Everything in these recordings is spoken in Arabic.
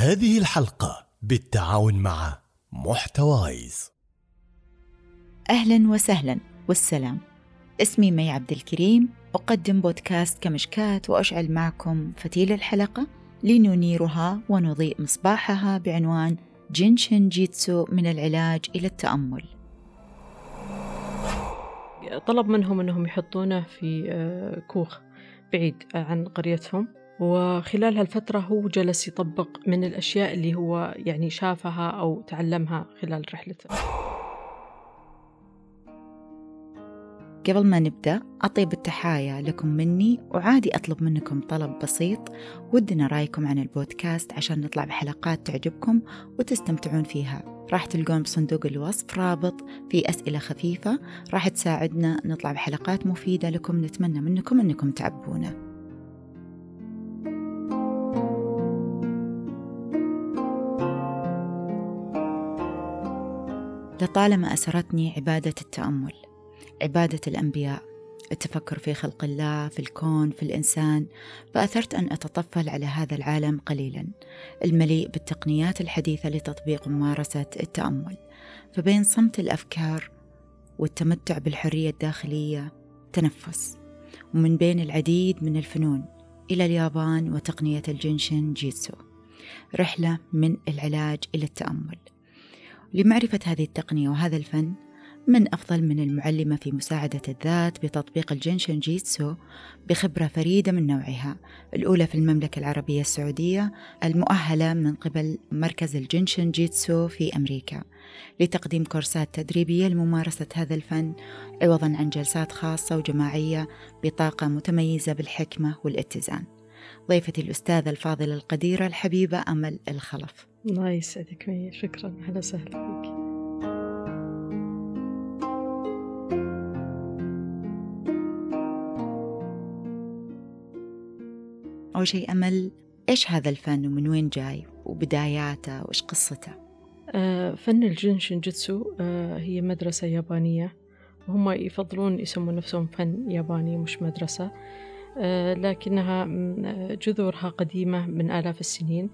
هذه الحلقة بالتعاون مع محتوايز. أهلا وسهلا. والسلام. اسمي مي عبد الكريم. أقدم بودكاست كمشكاة وأشعل معكم فتيل الحلقة لننيرها ونضيء مصباحها بعنوان جينشن جيتسو من العلاج إلى التأمل. طلب منهم أنهم يحطونه في آه، كوخ بعيد عن قريتهم. وخلال هالفترة هو جلس يطبق من الأشياء اللي هو يعني شافها أو تعلمها خلال رحلته. قبل ما نبدأ أطيب التحايا لكم مني وعادي أطلب منكم طلب بسيط. ودنا رأيكم عن البودكاست عشان نطلع بحلقات تعجبكم وتستمتعون فيها. راح تلقون بصندوق الوصف رابط في أسئلة خفيفة. راح تساعدنا نطلع بحلقات مفيدة لكم نتمنى منكم أنكم تعبونا. لطالما أسرتني عبادة التأمل عبادة الأنبياء. التفكر في خلق الله في الكون في الإنسان فأثرت أن أتطفل على هذا العالم قليلا. المليء بالتقنيات الحديثة لتطبيق ممارسة التأمل. فبين صمت الأفكار والتمتع بالحرية الداخلية تنفس. ومن بين العديد من الفنون إلى اليابان وتقنية الجنشن جيتسو رحلة من العلاج إلى التأمل. لمعرفة هذه التقنية وهذا الفن من أفضل من المعلمة في مساعدة الذات بتطبيق الجنشن جيتسو بخبرة فريدة من نوعها الأولى في المملكة العربية السعودية المؤهلة من قبل مركز الجنشن جيتسو في أمريكا. لتقديم كورسات تدريبية لممارسة هذا الفن عوضا عن جلسات خاصة وجماعية بطاقة متميزة بالحكمة والاتزان. ضيفتي الأستاذة الفاضلة القديرة الحبيبة أمل الخلف. الله يسعدك مي شكرا. أهلا وسهلا فيك. أول شيء أمل إيش هذا الفن ومن وين جاي وبداياته وإيش قصته؟ آه فن الجنشن جيتسو آه هي مدرسة يابانية. هم يفضلون يسمون نفسهم فن ياباني مش مدرسة. آه لكنها جذورها قديمة من آلاف السنين.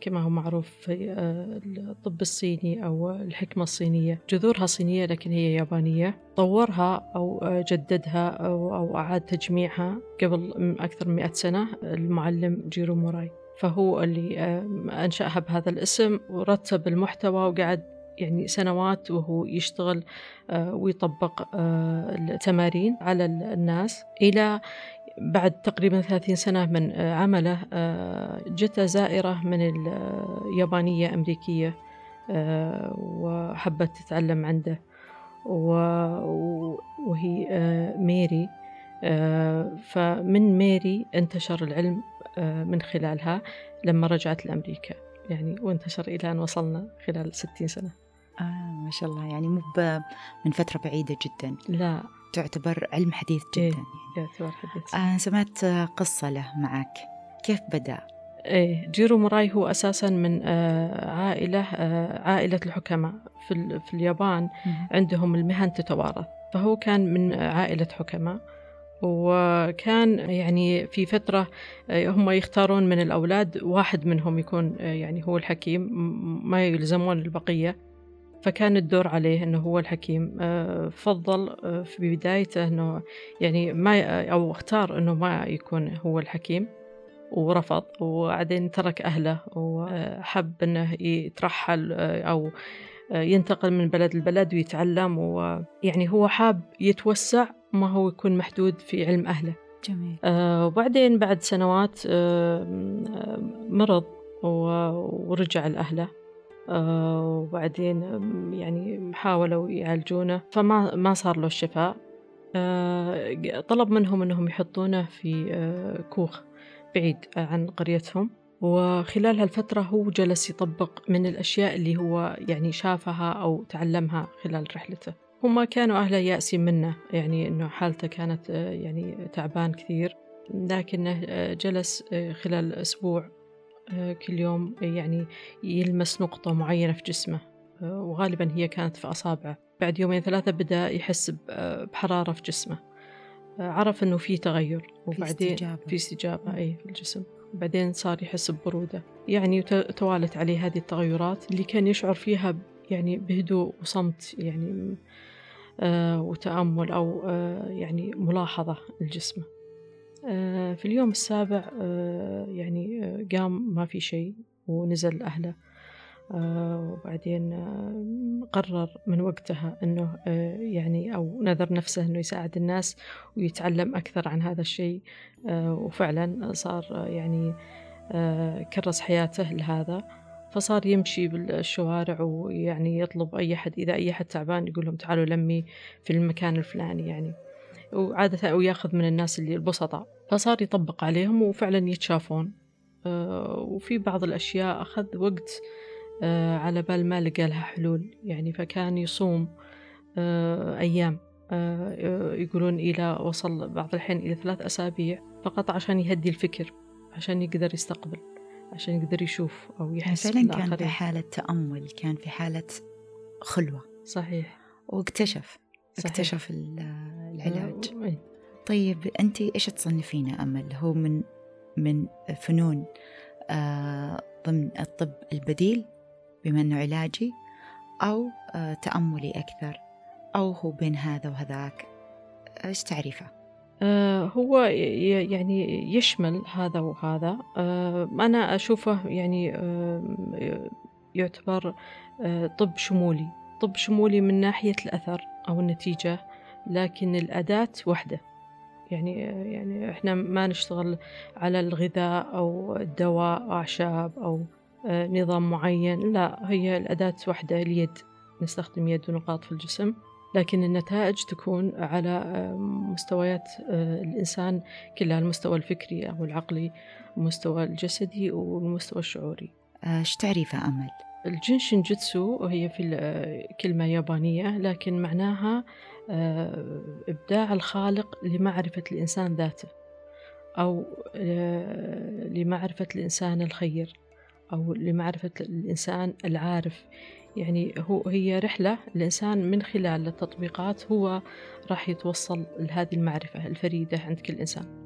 كما هو معروف في آه، الطب الصيني أو الحكمة الصينية. جذورها صينية لكن هي يابانية. طورها أو آه، جددها أو, أعاد تجميعها قبل أكثر من مئة سنة. المعلم جيرو موراي. فهو اللي أنشأها بهذا الاسم ورتب المحتوى وقعد يعني سنوات وهو يشتغل ويطبق التمارين على الناس إلى بعد تقريبا ثلاثين سنة من آه، عمله آه، جت زائرة من اليابانية أمريكية آه، وحبت تتعلم عنده وهي ميري فمن ميري انتشر العلم من خلالها لما رجعت لأمريكا يعني وانتشر إلى أن وصلنا خلال ستين سنة. آه ما شاء الله يعني مو من فترة بعيدة جدا. لا. تعتبر علم حديث جدا إيه؟ يعني. تعتبر حديث آه سمعت قصة له معك كيف بدأ؟ إيه جيرو موراي هو أساسا من آه عائلة آه عائلة الحكماء في, في اليابان عندهم المهن تتوارث فهو كان من عائلة حكماء وكان يعني في فترة هم يختارون من الأولاد واحد منهم يكون يعني هو الحكيم ما يلزمون البقية فكان الدور عليه إنه هو الحكيم. آه، فضل آه، في بدايته إنه يعني ما أو اختار إنه ما يكون هو الحكيم ورفض وبعدين ترك أهله وحب إنه يترحل آه، أو ينتقل من بلد لبلد ويتعلم ويعني هو حاب يتوسع ما هو يكون محدود في علم أهله. جميل. وبعدين بعد سنوات مرض ورجع لأهله. وبعدين يعني حاولوا يعالجونه فما ما صار له الشفاء آه، طلب منهم أنهم يحطونه في آه، كوخ بعيد عن قريتهم. وخلال هالفترة هو جلس يطبق من الأشياء اللي هو يعني شافها أو تعلمها خلال رحلته. هم كانوا أهله يأسين منه يعني أنه حالته كانت يعني تعبان كثير. لكنه جلس خلال أسبوع آه، كل يوم يعني يلمس نقطة معينة في جسمه. آه، وغالبا هي كانت في أصابعه. بعد يومين ثلاثة بدأ يحس آه، بحرارة في جسمه. عرف أنه في تغير وبعدين في استجابة, في استجابة أي في الجسم. بعدين صار يحس ببرودة. يعني توالت عليه هذه التغيرات اللي كان يشعر فيها يعني بهدوء وصمت يعني آه وتأمل أو آه يعني ملاحظة لجسمه. آه في اليوم السابع آه يعني آه قام ما في شيء ونزل أهله. آه وبعدين آه قرر من وقتها أنه آه يعني أو نذر نفسه أنه يساعد الناس ويتعلم أكثر عن هذا الشيء. وفعلا صار يعني كرس حياته لهذا. فصار يمشي بالشوارع ويعني يطلب أي أحد إذا أي أحد تعبان يقول لهم تعالوا لمي في المكان الفلاني يعني. وعادة أو ياخذ من الناس اللي البسطاء فصار يطبق عليهم وفعلا يتشافون. وفي بعض الأشياء أخذ وقت على بال ما لقى لها حلول. يعني فكان يصوم أيام يقولون إلى وصل بعض الحين إلى ثلاث أسابيع فقط عشان يهدي الفكر عشان يقدر يستقبل عشان يقدر يشوف أو يحس فعلا كان في حالة تأمل كان في حالة خلوة. صحيح. واكتشف. صحيح. اكتشف العلاج. أه طيب أنت إيش تصنفينه أمل؟ هو من من فنون آه ضمن الطب البديل بما أنه علاجي أو آه تأملي أكثر أو هو بين هذا وهذاك؟ إيش تعريفه؟ آه هو يعني يشمل هذا وهذا. آه أنا أشوفه يعني آه يعتبر آه، طب شمولي. طب شمولي من ناحية الأثر. أو النتيجة لكن الأداة وحدة يعني يعني إحنا ما نشتغل على الغذاء أو الدواء أعشاب أو آه، نظام معين. لا هي الأداة وحدة اليد. نستخدم يد ونقاط في الجسم لكن النتائج تكون على آه، مستويات آه، الإنسان كلها المستوى الفكري أو العقلي المستوى الجسدي والمستوى الشعوري. إيش تعريفه أمل؟ الجنشن جيتسو هي في كلمة يابانية لكن معناها إبداع الخالق لمعرفة الإنسان ذاته أو لمعرفة الإنسان الخير أو لمعرفة الإنسان العارف. يعني هو هي رحلة الإنسان من خلال التطبيقات هو راح يتوصل لهذه المعرفة الفريدة عند كل إنسان.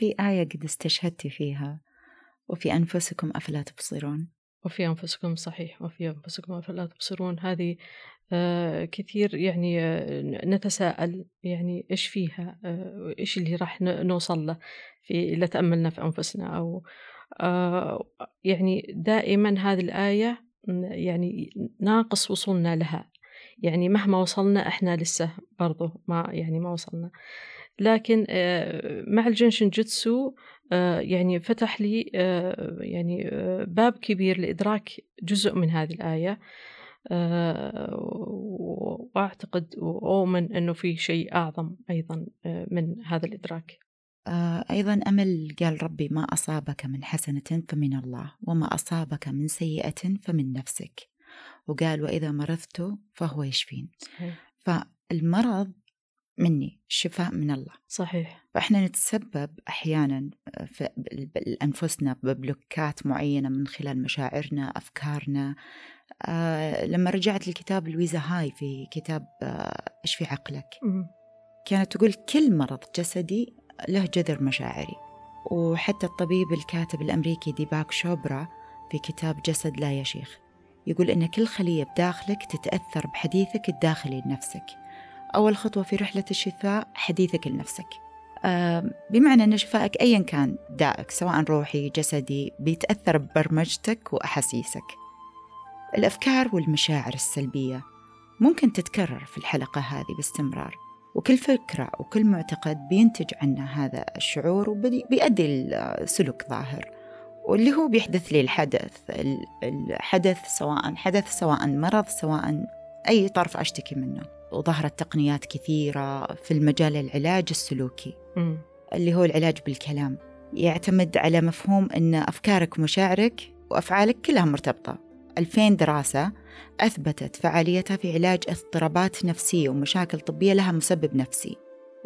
في آية قد استشهدتي فيها. وفي أنفسكم أفلا تبصرون. وفي أنفسكم صحيح وفي أنفسكم أفلا تبصرون. هذه آه، كثير يعني آه، نتساءل يعني إيش فيها آه، إيش اللي راح نوصل له في إذا تأملنا في أنفسنا. أو يعني دائما هذه الآية يعني ناقص وصولنا لها. يعني مهما وصلنا إحنا لسه برضو ما يعني ما وصلنا. لكن مع الجنشن جيتسو يعني فتح لي يعني باب كبير لإدراك جزء من هذه الآية. آه، وأعتقد وأؤمن أنه في شيء أعظم أيضا آه، من هذا الإدراك. آه، أيضا أمل قال ربي ما أصابك من حسنة فمن الله وما أصابك من سيئة فمن نفسك. وقال وإذا مرضت فهو يشفين. صحيح. فالمرض مني الشفاء من الله. صحيح. فإحنا نتسبب أحيانا في أنفسنا ببلوكات معينة من خلال مشاعرنا أفكارنا. آه لما رجعت لكتاب لويزا هاي في كتاب آه إيش في عقلك؟ كانت تقول كل مرض جسدي له جذر مشاعري. وحتى الطبيب الكاتب الأمريكي ديباك شوبرا في كتاب جسد لا يشيخ يقول إن كل خلية بداخلك تتأثر بحديثك الداخلي لنفسك. أول خطوة في رحلة الشفاء حديثك لنفسك. بمعنى أن شفائك أيا كان دائك سواء روحي جسدي بيتأثر ببرمجتك وأحاسيسك. الأفكار والمشاعر السلبية ممكن تتكرر في الحلقة هذه باستمرار وكل فكرة وكل معتقد بينتج عنه هذا الشعور وبيؤدي لسلوك ظاهر واللي هو بيحدث لي الحدث الحدث سواء حدث سواء مرض سواء أي طرف أشتكي منه. وظهرت تقنيات كثيرة في المجال العلاج السلوكي م. اللي هو العلاج بالكلام يعتمد على مفهوم أن أفكارك ومشاعرك وأفعالك كلها مرتبطة 2000 دراسة أثبتت فعاليتها في علاج اضطرابات نفسية ومشاكل طبية لها مسبب نفسي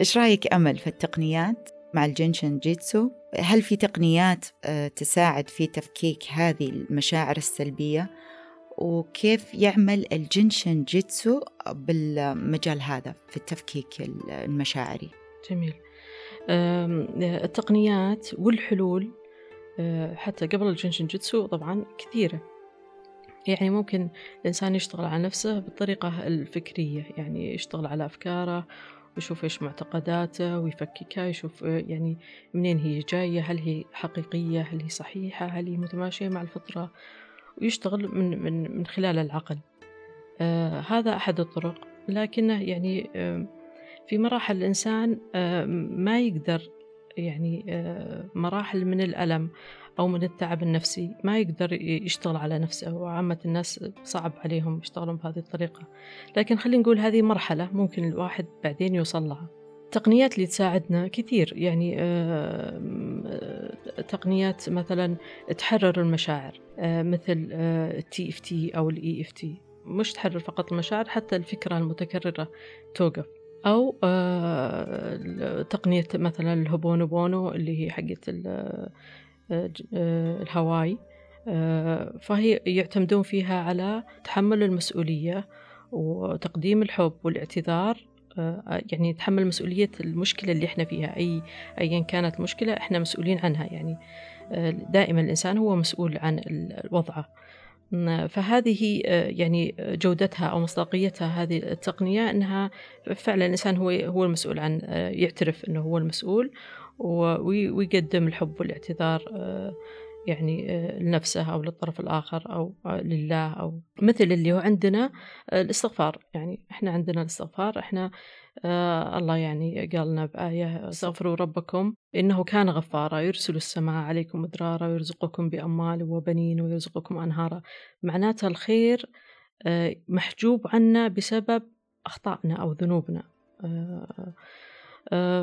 إيش رأيك أمل في التقنيات مع الجنشن جيتسو؟ هل في تقنيات آه، تساعد في تفكيك هذه المشاعر السلبية؟ وكيف يعمل الجنشن جيتسو بالمجال هذا في التفكيك المشاعري. جميل. التقنيات والحلول آه، حتى قبل الجنشن جيتسو طبعا كثيرة. يعني ممكن الإنسان يشتغل على نفسه بالطريقة الفكرية يعني يشتغل على أفكاره ويشوف إيش معتقداته ويفككها يشوف يعني منين هي جاية هل هي حقيقية هل هي صحيحة هل هي متماشية مع الفطرة. ويشتغل من, من, من خلال العقل. آه هذا أحد الطرق لكنه يعني آه في مراحل الإنسان آه ما يقدر يعني آه مراحل من الألم أو من التعب النفسي ما يقدر يشتغل على نفسه وعامة الناس صعب عليهم يشتغلون بهذه الطريقة. لكن خلينا نقول هذه مرحلة ممكن الواحد بعدين يوصل لها. التقنيات اللي تساعدنا كثير. يعني تقنيات مثلا تحرر المشاعر مثل ال TFT أو ال EFT. مش تحرر فقط المشاعر حتى الفكرة المتكررة توقف. أو تقنية مثلا الهوبونو اللي هي حقت آه، الهواي آه، فهي يعتمدون فيها على تحمل المسؤولية وتقديم الحب والاعتذار آه، يعني نتحمل مسؤولية المشكلة اللي إحنا فيها. أي أيا كانت المشكلة إحنا مسؤولين عنها. يعني دائما الإنسان هو مسؤول عن وضعه فهذه يعني جودتها أو مصداقيتها هذه التقنية أنها فعلا الإنسان هو هو المسؤول عن يعترف أنه هو المسؤول ويقدم الحب والإعتذار آه، يعني آه، لنفسه أو للطرف الآخر أو آه، لله أو مثل اللي هو عندنا الاستغفار. يعني إحنا عندنا الاستغفار إحنا آه الله يعني قال لنا بآية استغفروا ربكم إنه كان غفارا يرسل السماء عليكم مدرارا ويرزقكم بأموال وبنين ويرزقكم أنهارا. معناتها الخير آه محجوب عنا بسبب أخطائنا أو ذنوبنا. آه آه،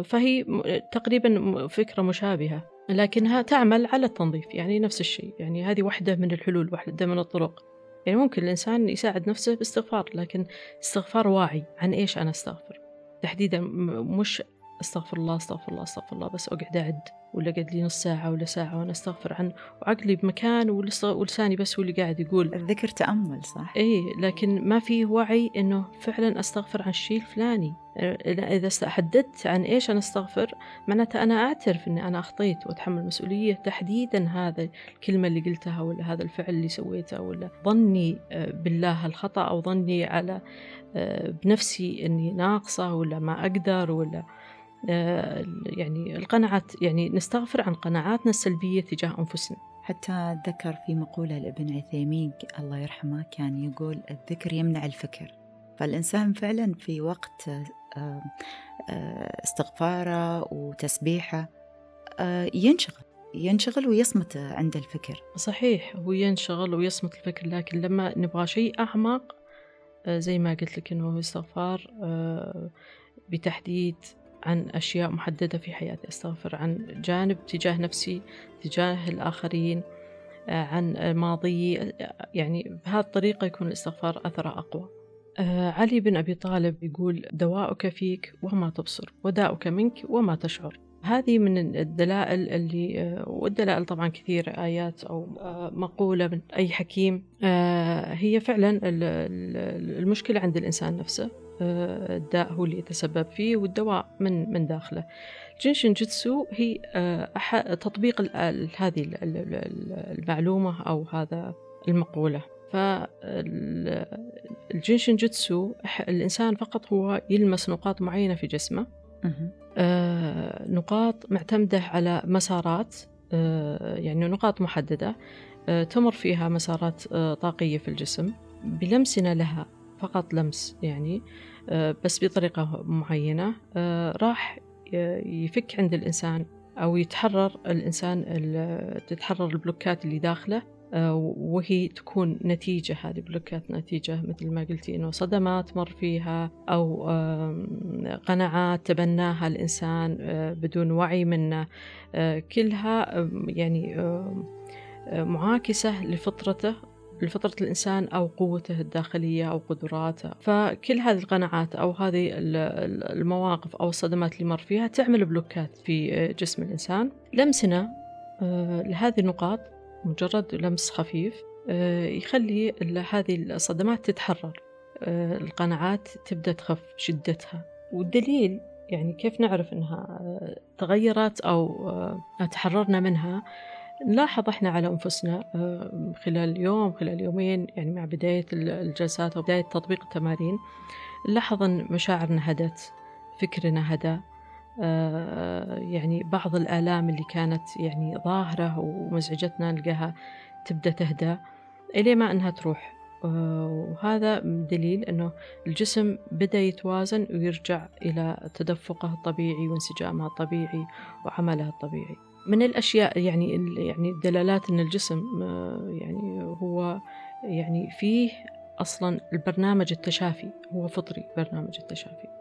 فهي تقريبا فكرة مشابهة لكنها تعمل على التنظيف يعني نفس الشيء يعني هذه واحدة من الحلول واحدة من الطرق. يعني ممكن الإنسان يساعد نفسه باستغفار لكن استغفار واعي عن إيش أنا أستغفر؟ تحديدا مش أستغفر الله أستغفر الله أستغفر الله بس أقعد أعد ولا قعد لي نص ساعة ولا ساعة وأنا أستغفر عنه وعقلي بمكان ولساني بس هو اللي قاعد يقول الذكر تأمل صح؟ إيه لكن ما في وعي إنه فعلا أستغفر عن الشيء الفلاني إذا حددت عن إيش أنا أستغفر معناته أنا أعترف إني أنا أخطيت وأتحمل مسؤولية تحديدا هذا الكلمة اللي قلتها ولا هذا الفعل اللي سويته ولا ظني آه، بالله الخطأ أو ظني على آه، بنفسي إني ناقصة ولا ما أقدر ولا يعني القناعات يعني نستغفر عن قناعاتنا السلبية تجاه أنفسنا. حتى ذكر في مقولة لابن عثيمين الله يرحمه كان يقول الذكر يمنع الفكر. فالإنسان فعلا في وقت آه، آه، استغفاره وتسبيحه ينشغل ينشغل ويصمت عند الفكر. صحيح هو ينشغل ويصمت الفكر لكن لما نبغى شيء أعمق زي ما قلت لك إنه استغفار بتحديد عن أشياء محددة في حياتي. أستغفر عن جانب تجاه نفسي تجاه الآخرين آه، عن ماضي يعني بهذه الطريقة يكون الاستغفار أثره أقوى. آه، علي بن أبي طالب يقول دواؤك فيك وما تبصر وداؤك منك وما تشعر. هذه من الدلائل اللي آه، والدلائل طبعا كثير آيات أو مقولة من أي حكيم. هي فعلا المشكلة عند الإنسان نفسه. الداء هو اللي يتسبب فيه والدواء من من داخله. جينشن جيتسو هي آه، تطبيق هذه المعلومة أو هذا المقولة. فالجينشن جيتسو الإنسان فقط هو يلمس نقاط معينة في جسمه. آه، نقاط معتمدة على مسارات آه، يعني نقاط محددة تمر فيها مسارات طاقية في الجسم. بلمسنا لها فقط لمس يعني آه، بس بطريقة معينة آه، راح يفك عند الإنسان أو يتحرر الإنسان تتحرر البلوكات اللي داخله. آه، وهي تكون نتيجة هذه بلوكات نتيجة مثل ما قلتي إنه صدمات مر فيها أو قناعات تبناها الإنسان بدون وعي منه. كلها يعني معاكسة لفطرته لفطرة الإنسان أو قوته الداخلية أو قدراته. فكل هذه القناعات أو هذه المواقف أو الصدمات اللي مر فيها تعمل بلوكات في جسم الإنسان. لمسنا آه، لهذه النقاط مجرد لمس خفيف آه، يخلي هذه الصدمات تتحرر. آه، القناعات تبدأ تخف شدتها. والدليل يعني كيف نعرف أنها آه، تغيرت أو تحررنا منها؟ نلاحظ إحنا على أنفسنا خلال يوم خلال يومين يعني مع بداية الجلسات أو بداية تطبيق التمارين نلاحظ إن مشاعرنا هدت فكرنا هدى. يعني بعض الآلام اللي كانت يعني ظاهرة ومزعجتنا نلقاها تبدأ تهدى إلى ما أنها تروح. آه، وهذا دليل أنه الجسم بدأ يتوازن ويرجع إلى تدفقه الطبيعي وانسجامه الطبيعي وعمله الطبيعي. من الأشياء يعني يعني الدلالات أن الجسم آه، يعني هو يعني فيه أصلا البرنامج التشافي هو فطري برنامج التشافي.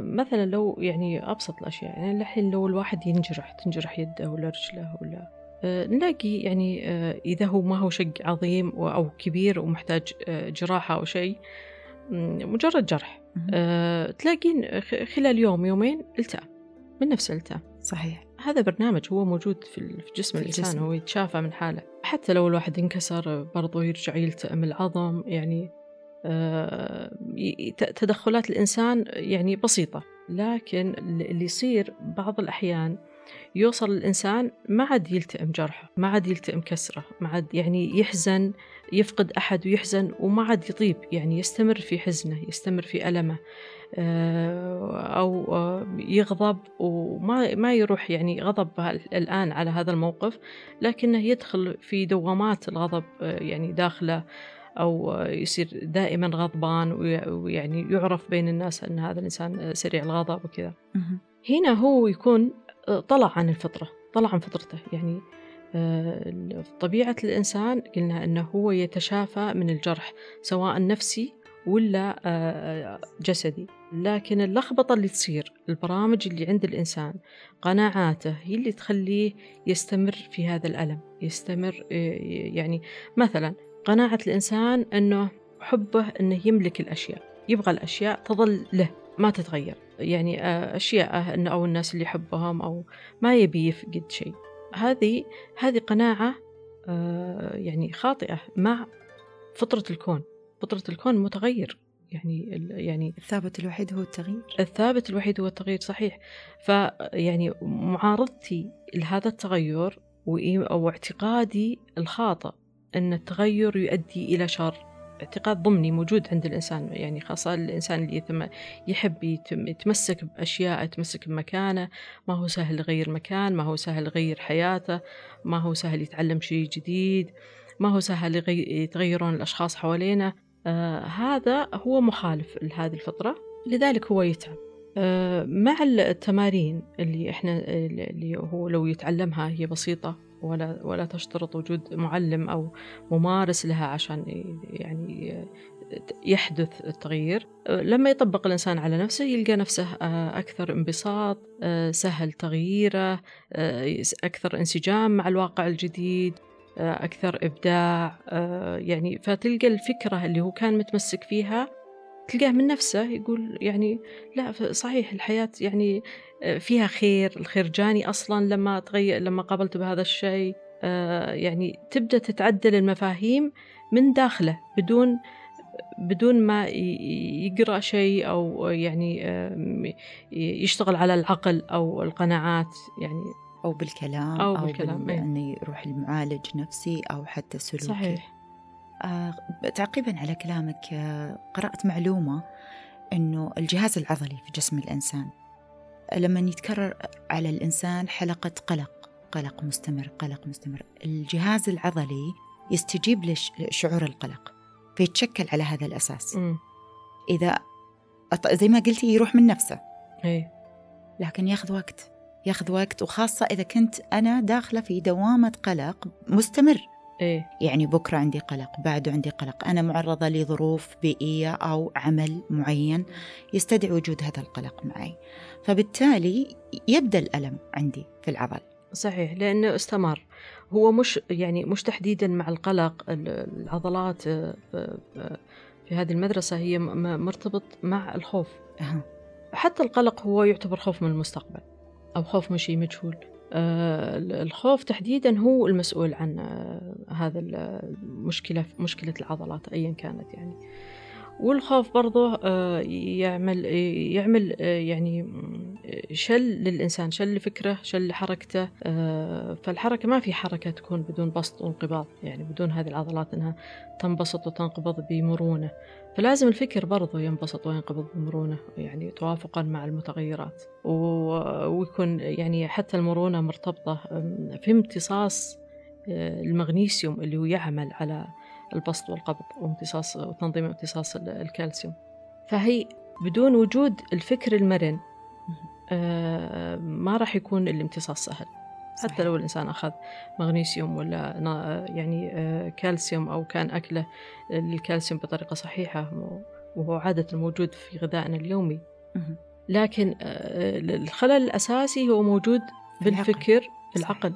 مثلا لو يعني أبسط الأشياء يعني الحين لو الواحد ينجرح تنجرح يده ولا رجله ولا آه، نلاقي يعني آه، إذا هو ما هو شق عظيم أو كبير ومحتاج آه، جراحة أو شيء مجرد جرح تلاقين خلال يوم يومين التئم من نفس التئم صحيح. هذا برنامج هو موجود في جسم الإنسان هو يتشافى من حالة. حتى لو الواحد انكسر برضو يرجع يلتئم العظم يعني تدخلات الإنسان يعني بسيطة. لكن اللي يصير بعض الأحيان يوصل الإنسان ما عاد يلتئم جرحه ما عاد يلتئم كسره ما عاد يعني يحزن يفقد أحد ويحزن وما عاد يطيب يعني يستمر في حزنه يستمر في ألمه آه، أو آه، يغضب وما ما يروح يعني غضب الآن على هذا الموقف لكنه يدخل في دوامات الغضب آه، يعني داخله أو يصير دائما غضبان ويعني يعرف بين الناس أن هذا الإنسان سريع الغضب وكذا. هنا هو يكون طلع عن الفطرة طلع عن فطرته. يعني آه، طبيعة الإنسان قلنا أنه هو يتشافى من الجرح سواء نفسي ولا آه، جسدي. لكن اللخبطة اللي تصير البرامج اللي عند الإنسان قناعاته هي اللي تخليه يستمر في هذا الألم يستمر آه، يعني مثلا قناعة الإنسان أنه حبه أنه يملك الأشياء يبغى الأشياء تظل له ما تتغير. يعني آه، أشياء إنه أو الناس اللي يحبهم أو ما يبي يفقد شيء. هذه هذه قناعة آه، يعني خاطئة مع فطرة الكون. فطرة الكون متغير. يعني يعني الثابت الوحيد هو التغيير. الثابت الوحيد هو التغيير صحيح. فيعني معارضتي لهذا التغير أو اعتقادي الخاطئ أن التغير يؤدي إلى شر. اعتقاد ضمني موجود عند الإنسان يعني خاصة الإنسان اللي يحب يتمسك بأشياء يتمسك بمكانة. ما هو سهل يغير مكان ما هو سهل يغير حياته ما هو سهل يتعلم شيء جديد ما هو سهل يتغيرون الأشخاص حوالينا. آه هذا هو مخالف لهذه الفطرة لذلك هو يتعب. آه مع التمارين اللي إحنا اللي هو لو يتعلمها هي بسيطة. ولا ولا تشترط وجود معلم أو ممارس لها عشان يعني يحدث التغيير. لما يطبق الإنسان على نفسه يلقى نفسه أكثر انبساط سهل تغييره أكثر انسجام مع الواقع الجديد أكثر إبداع يعني فتلقى الفكرة اللي هو كان متمسك فيها تلقاه من نفسه يقول يعني لا صحيح الحياة يعني آه، فيها خير الخير جاني أصلا لما تغير لما قابلت بهذا الشيء. آه، يعني تبدأ تتعدل المفاهيم من داخله بدون بدون ما يقرأ شيء أو يعني يشتغل على العقل أو القناعات يعني. أو بالكلام أو, أو بالكلام إيه. أنه يروح المعالج نفسي أو حتى سلوكي. صحيح. تعقيبا على كلامك آه قرأت معلومة أنه الجهاز العضلي في جسم الإنسان لما يتكرر على الإنسان حلقة قلق قلق مستمر قلق مستمر الجهاز العضلي يستجيب لشعور القلق فيتشكل على هذا الأساس م. إذا زي ما قلتي يروح من نفسه هي. لكن ياخذ وقت ياخذ وقت وخاصة إذا كنت أنا داخلة في دوامة قلق مستمر إيه؟ يعني بكرة عندي قلق بعده عندي قلق. أنا معرضة لظروف بيئية أو عمل معين يستدعي وجود هذا القلق معي. فبالتالي يبدأ الألم عندي في العضل. صحيح لأنه استمر. هو مش يعني مش تحديدا مع القلق العضلات في هذه المدرسة هي مرتبط مع الخوف. أه. حتى القلق هو يعتبر خوف من المستقبل أو خوف من شيء مجهول آه، الخوف تحديدا هو المسؤول عن آه، هذا المشكلة مشكلة العضلات أيا كانت يعني. والخوف برضه آه، يعمل يعمل يعني شل للإنسان شل لفكره شل لحركته. فالحركة ما في حركة تكون بدون بسط وانقباض يعني بدون هذه العضلات أنها تنبسط وتنقبض بمرونة. فلازم الفكر برضه ينبسط وينقبض بمرونة يعني توافقا مع المتغيرات. ويكون يعني حتى المرونة مرتبطة في امتصاص آه، المغنيسيوم اللي هو يعمل على البسط والقبض وامتصاص وتنظيم امتصاص الكالسيوم. فهي بدون وجود الفكر المرن آه، ما راح يكون الامتصاص سهل. صحيح. حتى لو الإنسان أخذ مغنيسيوم ولا يعني آه، كالسيوم أو كان أكله الكالسيوم بطريقة صحيحة وهو عادة موجود في غذائنا اليومي. لكن آه، الخلل الأساسي هو موجود بالفكر في العقل.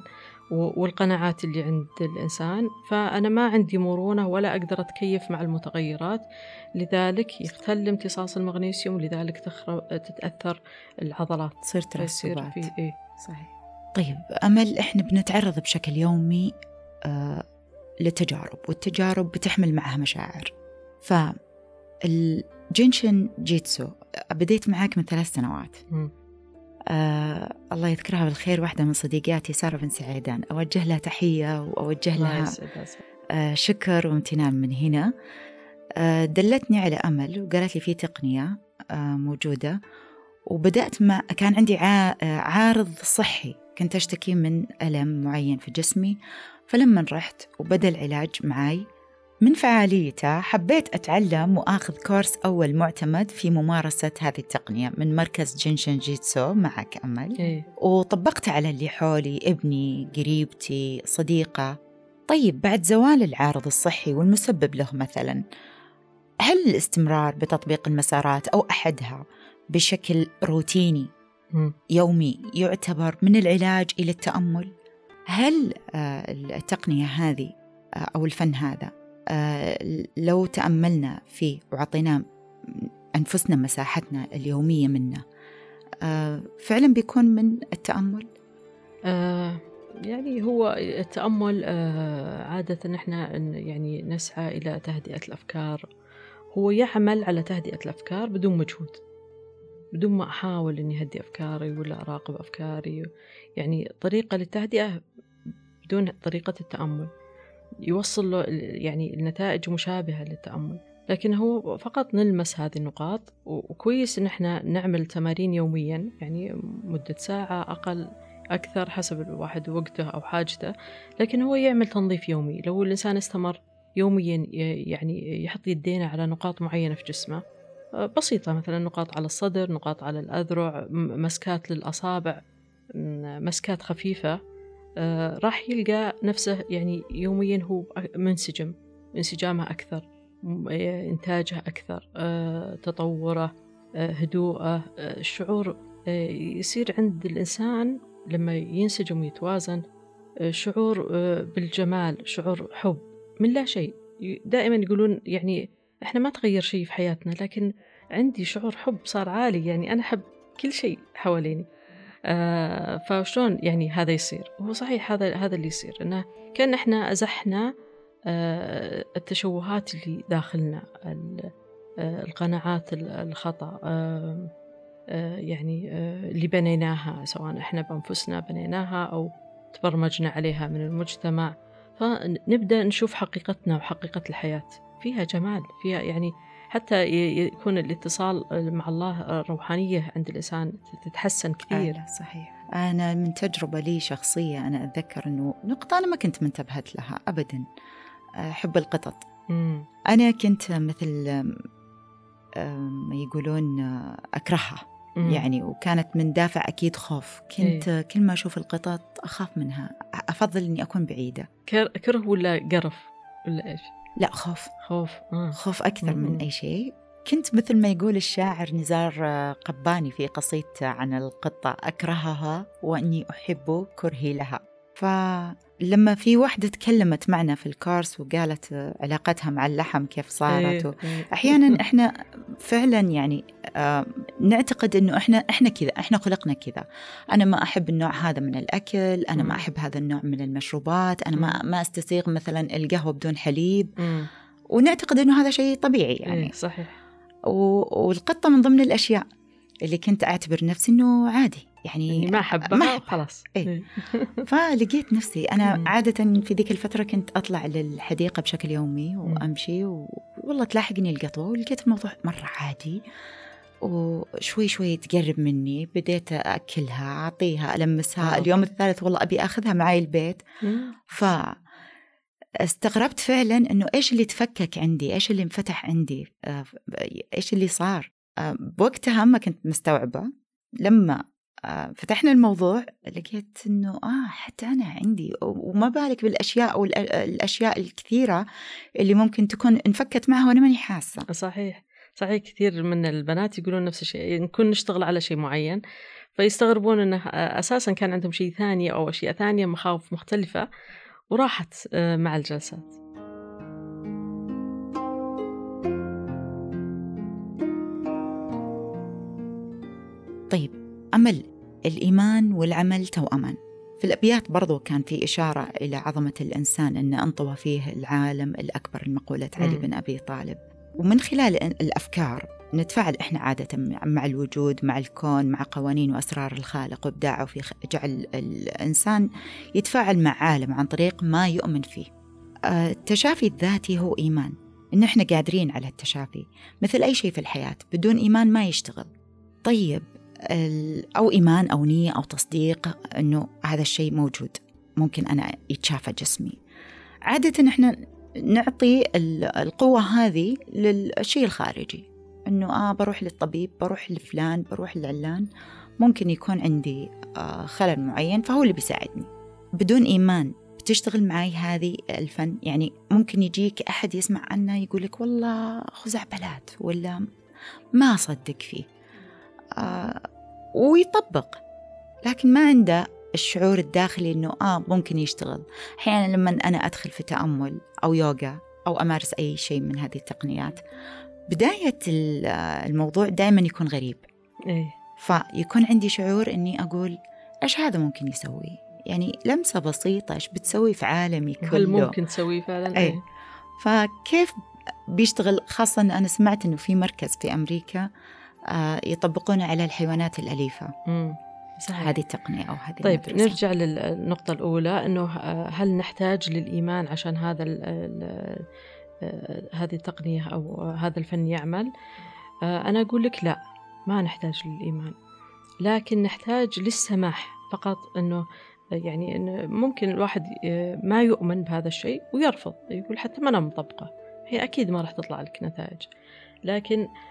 والقناعات اللي عند الإنسان. فأنا ما عندي مرونة ولا أقدر أتكيف مع المتغيرات. لذلك يختل امتصاص المغنيسيوم لذلك تتأثر العضلات. تصير ترسبات. في إيه؟ صحيح. طيب أمل إحنا بنتعرض بشكل يومي آه لتجارب والتجارب بتحمل معها مشاعر. فالجينشن جيتسو بديت معك من ثلاث سنوات. آه الله يذكرها بالخير واحدة من صديقاتي سارة بن سعيدان. أوجه لها تحية وأوجه لها آه شكر وامتنان من هنا. آه دلتني على أمل وقالت لي في تقنية آه موجودة. وبدأت مع كان عندي عارض صحي. كنت أشتكي من ألم معين في جسمي فلما رحت وبدأ العلاج معي من فعاليته حبيت أتعلم وآخذ course أول معتمد في ممارسة هذه التقنية من مركز جينشن جيتسو معك أمل إيه؟ وطبقته على اللي حولي ابني قريبتي صديقة طيب بعد زوال العارض الصحي والمسبب له مثلا هل الاستمرار بتطبيق المسارات أو أحدها بشكل روتيني يومي يعتبر من العلاج إلى التأمل. هل آه، التقنية هذه آه، أو الفن هذا آه، لو تأملنا فيه وعطينا أنفسنا مساحتنا اليومية منه فعلا بيكون من التأمل؟ يعني هو التأمل عادة نحن يعني نسعى إلى تهدئة الأفكار. هو يعمل على تهدئة الأفكار بدون مجهود. بدون ما أحاول إني أهدي أفكاري ولا أراقب أفكاري. يعني طريقة للتهدئة بدون طريقة التأمل. يوصل له يعني النتائج مشابهة للتأمل. لكن هو فقط نلمس هذه النقاط وكويس إن إحنا نعمل تمارين يوميا يعني مدة ساعة أقل أكثر حسب الواحد وقته أو حاجته. لكن هو يعمل تنظيف يومي. لو الإنسان استمر يوميا يعني يحط يدينا على نقاط معينة في جسمه بسيطة مثلا نقاط على الصدر نقاط على الأذرع مسكات للأصابع مسكات خفيفة آه، راح يلقى نفسه يعني يوميا هو منسجم انسجامه أكثر إنتاجه أكثر آه، تطوره آه، هدوءه الشعور يصير عند الإنسان لما ينسجم ويتوازن شعور بالجمال شعور حب من لا شيء. دائما يقولون يعني إحنا ما تغير شيء في حياتنا لكن عندي شعور حب صار عالي يعني أنا أحب كل شيء حواليني. آه فشلون يعني هذا يصير؟ وهو صحيح هذا هذا اللي يصير إنه كأن إحنا أزحنا آه التشوهات اللي داخلنا آه القناعات الخطأ آه آه يعني آه اللي بنيناها سواء إحنا بأنفسنا بنيناها أو تبرمجنا عليها من المجتمع. فنبدا نشوف حقيقتنا وحقيقة الحياة. فيها جمال فيها يعني حتى يكون الاتصال مع الله روحانية عند الإنسان تتحسن كثير آه صحيح أنا من تجربة لي شخصية أنا أتذكر أنه نقطة أنا ما كنت منتبهت لها أبدا آه، حب القطط مم. أنا كنت مثل ما يقولون أكرهها مم. يعني وكانت من دافع أكيد خوف كنت إيه؟ كل ما أشوف القطط أخاف منها أفضل أني أكون بعيدة كره ولا قرف ولا إيش؟ لا خوف. خوف. آه. خوف أكثر من أي شيء. كنت مثل ما يقول الشاعر نزار آه، قباني في قصيدته عن القطة أكرهها وأني أحب كرهي لها. فلما في واحدة تكلمت معنا في الكورس وقالت آه، علاقتها مع اللحم كيف صارت إيه، إيه. أحيانا إحنا فعلا يعني نعتقد إنه إحنا إحنا كذا إحنا خلقنا كذا أنا ما أحب النوع هذا من الأكل أنا ما. أحب هذا النوع من المشروبات أنا ما ما أستسيغ مثلا القهوة بدون حليب. ونعتقد إنه هذا شيء طبيعي يعني إيه صحيح و- والقطة من ضمن الأشياء اللي كنت أعتبر نفسي إنه عادي يعني يعني ما أحبها ما أحبها. خلاص إيه. فلقيت نفسي أنا مم. عادة في ذيك الفترة كنت أطلع للحديقة بشكل يومي وأمشي و- والله تلاحقني القطوه ولقيت الموضوع مرة عادي وشوي شوي تقرب مني بديت أكلها أعطيها ألمسها آه. اليوم الثالث والله أبي أخذها معي البيت مم. ف استغربت فعلا إنه إيش اللي تفكك عندي إيش اللي انفتح عندي آه، إيش اللي صار آه، بوقتها ما كنت مستوعبة لما فتحنا الموضوع لقيت إنه آه حتى أنا عندي وما بالك بالأشياء والاشياء الكثيرة اللي ممكن تكون انفكت معها وأنا ماني حاسة. صحيح صحيح كثير من البنات يقولون نفس الشيء نكون نشتغل على شيء معين فيستغربون إنه أساسا كان عندهم شيء ثاني أو أشياء ثانية مخاوف مختلفة وراحت آه، مع الجلسات. طيب أمل الإيمان والعمل توأمان في الأبيات برضو كان في إشارة إلى عظمة الإنسان أن أنطوى فيه العالم الأكبر المقولة علي. بن أبي طالب. ومن خلال الأفكار نتفاعل إحنا عادة مع الوجود مع الكون مع قوانين وأسرار الخالق وإبداعه في جعل الإنسان يتفاعل مع عالم عن طريق ما يؤمن فيه. آه، التشافي الذاتي هو إيمان. إن إحنا قادرين على التشافي مثل أي شيء في الحياة بدون إيمان ما يشتغل. طيب أو إيمان أو نية أو تصديق أنه هذا الشيء موجود. ممكن أنا يتشافى جسمي. عادة إحنا نعطي ال- القوة هذه للشيء الخارجي. أنه آه بروح للطبيب بروح لفلان بروح لعلان. ممكن يكون عندي آه خلل معين فهو اللي بيساعدني. بدون إيمان بتشتغل معي هذه الفن؟ يعني ممكن يجيك أحد يسمع عنه يقول لك والله خزعبلات ولا ما أصدق فيه. آه ويطبق. لكن ما عنده الشعور الداخلي إنه آه ممكن يشتغل. أحيانا لما أنا أدخل في تأمل أو يوغا أو أمارس أي شيء من هذه التقنيات بداية ال- الموضوع دائما يكون غريب. إيه. فيكون عندي شعور إني أقول إيش هذا ممكن يسوي؟ يعني لمسة بسيطة إيش بتسوي في عالمي هل كله؟ ممكن تسويه فعلا؟ أي. إيه. فكيف بيشتغل؟ خاصة أنا سمعت أنه في مركز في أمريكا آه، يطبقونه على الحيوانات الأليفة. مم. صحيح. هذه التقنية أو هذه طيب المدرسة. نرجع للنقطة الأولى أنه آه، هل نحتاج للإيمان عشان هذا ال ال آه، هذه التقنية أو هذا الفن يعمل؟ آه، أنا أقول لك لا ما نحتاج للإيمان. لكن نحتاج للسماح فقط أنه يعني إنه ممكن الواحد آه، ما يؤمن بهذا الشيء ويرفض يقول حتى ما أنا مطبقة. هي أكيد ما راح تطلع لك نتائج. لكن آه،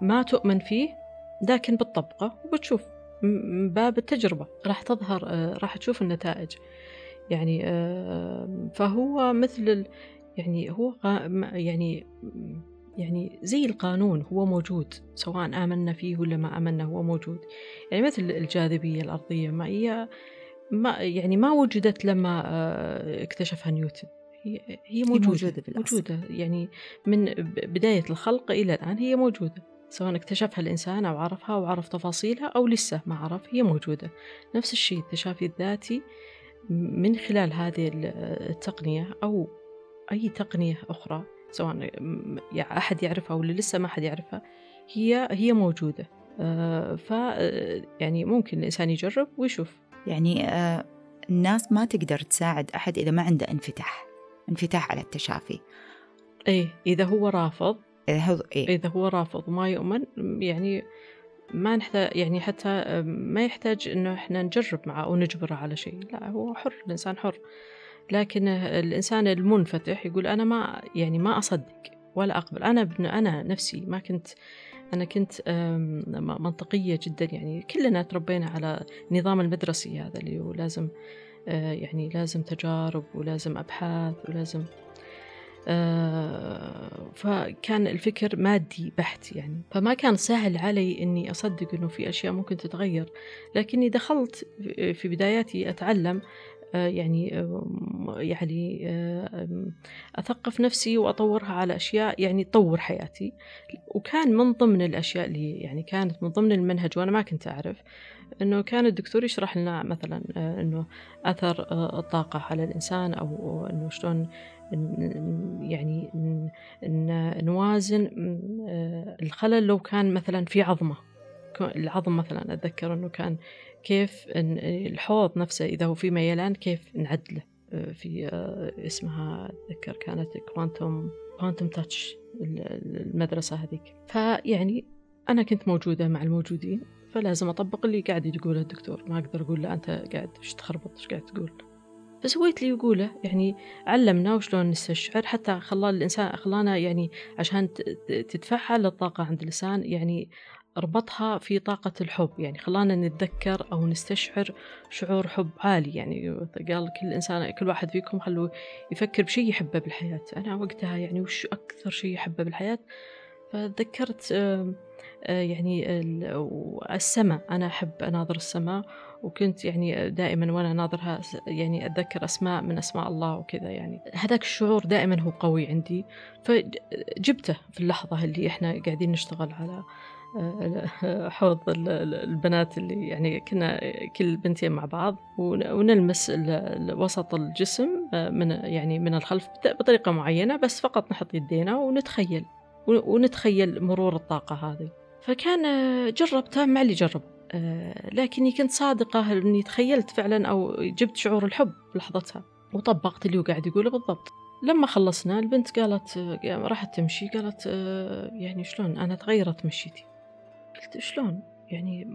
ما تؤمن فيه لكن بتطبقه وبتشوف من باب التجربة راح تظهر آه، راح تشوف النتائج. يعني آه، فهو مثل يعني هو يعني يعني زي القانون هو موجود سواء آمنا فيه ولا ما آمنا هو موجود. يعني مثل الجاذبية الأرضية ما هي ما يعني ما وجدت لما آه، اكتشفها نيوتن. هي هي موجودة, موجودة بالأصل. موجودة. يعني من بداية الخلق إلى الآن هي موجودة. سواء اكتشفها الإنسان أو عرفها أو عرف تفاصيلها أو لسه ما عرف هي موجودة. نفس الشيء التشافي الذاتي من خلال هذه ال- التقنية أو أي تقنية أخرى سواء أحد يعرفها ولا لسه ما أحد يعرفها هي هي موجودة. آه، ف آه، يعني ممكن الإنسان يجرب ويشوف. يعني آه، الناس ما تقدر تساعد أحد إذا ما عنده انفتاح. انفتاح على التشافي. إيه إذا هو رافض إذا هو إيه؟ إذا هو رافض وما يؤمن يعني ما نحتاج يعني حتى ما يحتاج إنه إحنا نجرب معه أو نجبره على شيء. لا هو حر الإنسان حر. لكن الإنسان المنفتح يقول أنا ما يعني ما أصدق ولا أقبل. أنا ابن أنا نفسي ما كنت أنا كنت منطقية جدا. يعني كلنا تربينا على النظام المدرسي هذا اللي هو لازم يعني لازم تجارب ولازم أبحاث ولازم آه، فكان الفكر مادي بحت يعني. فما كان سهل علي إني أصدق إنه في أشياء ممكن تتغير. لكني دخلت في بداياتي أتعلم آه، يعني يعني آم، أثقف نفسي وأطورها على أشياء يعني تطور حياتي. وكان من ضمن الأشياء اللي يعني كانت من ضمن المنهج وأنا ما كنت أعرف أنه كان الدكتور يشرح لنا مثلا آه، أنه أثر آه، الطاقة على الإنسان أو أنه شلون يعني نوازن آه، الخلل لو كان مثلا في عظمة. ك- العظم مثلا أتذكر أنه كان كيف الحوض نفسه إذا هو في ميلان كيف نعدله في اسمها أتذكر كانت كوانتوم كوانتوم تاتش المدرسة هذيك. فيعني أنا كنت موجودة مع الموجودين. فلازم أطبق اللي قاعد يقوله الدكتور. ما أقدر أقول له أنت قاعد وش تخربط؟ وش قاعد تقول؟ فسويت لي يقوله يعني علمنا وشلون نستشعر حتى خلى الإنسان خلانا يعني عشان تتفعل الطاقة عند الإنسان يعني ربطها في طاقة الحب. يعني خلانا نتذكر أو نستشعر شعور حب عالي. يعني قال كل إنسان كل واحد فيكم خلوه يفكر بشيء يحبه بالحياة. أنا وقتها يعني وش أكثر شيء يحبه بالحياة؟ فتذكرت يعني ال- السماء. أنا أحب أناظر السماء وكنت يعني دائما وأنا ناظرها يعني أتذكر أسماء من أسماء الله وكذا يعني. هذاك الشعور دائما هو قوي عندي. فجبته في اللحظة اللي إحنا قاعدين نشتغل على آه، حوض ال- ال- البنات اللي يعني كنا كل بنتين مع بعض ون- ونلمس وسط الجسم آه، من يعني من الخلف بط- بطريقة معينة بس فقط نحط يدينا ونتخيل ون- ونتخيل مرور الطاقة هذه. فكان آه، جربتها مع اللي جرب. آه، لكني كنت صادقة إني تخيلت فعلا أو جبت شعور الحب بلحظتها. وطبقت اللي قاعد يقوله بالضبط. لما خلصنا البنت قالت راحت تمشي قالت آه، يعني شلون أنا تغيرت مشيتي؟ قلت شلون؟ يعني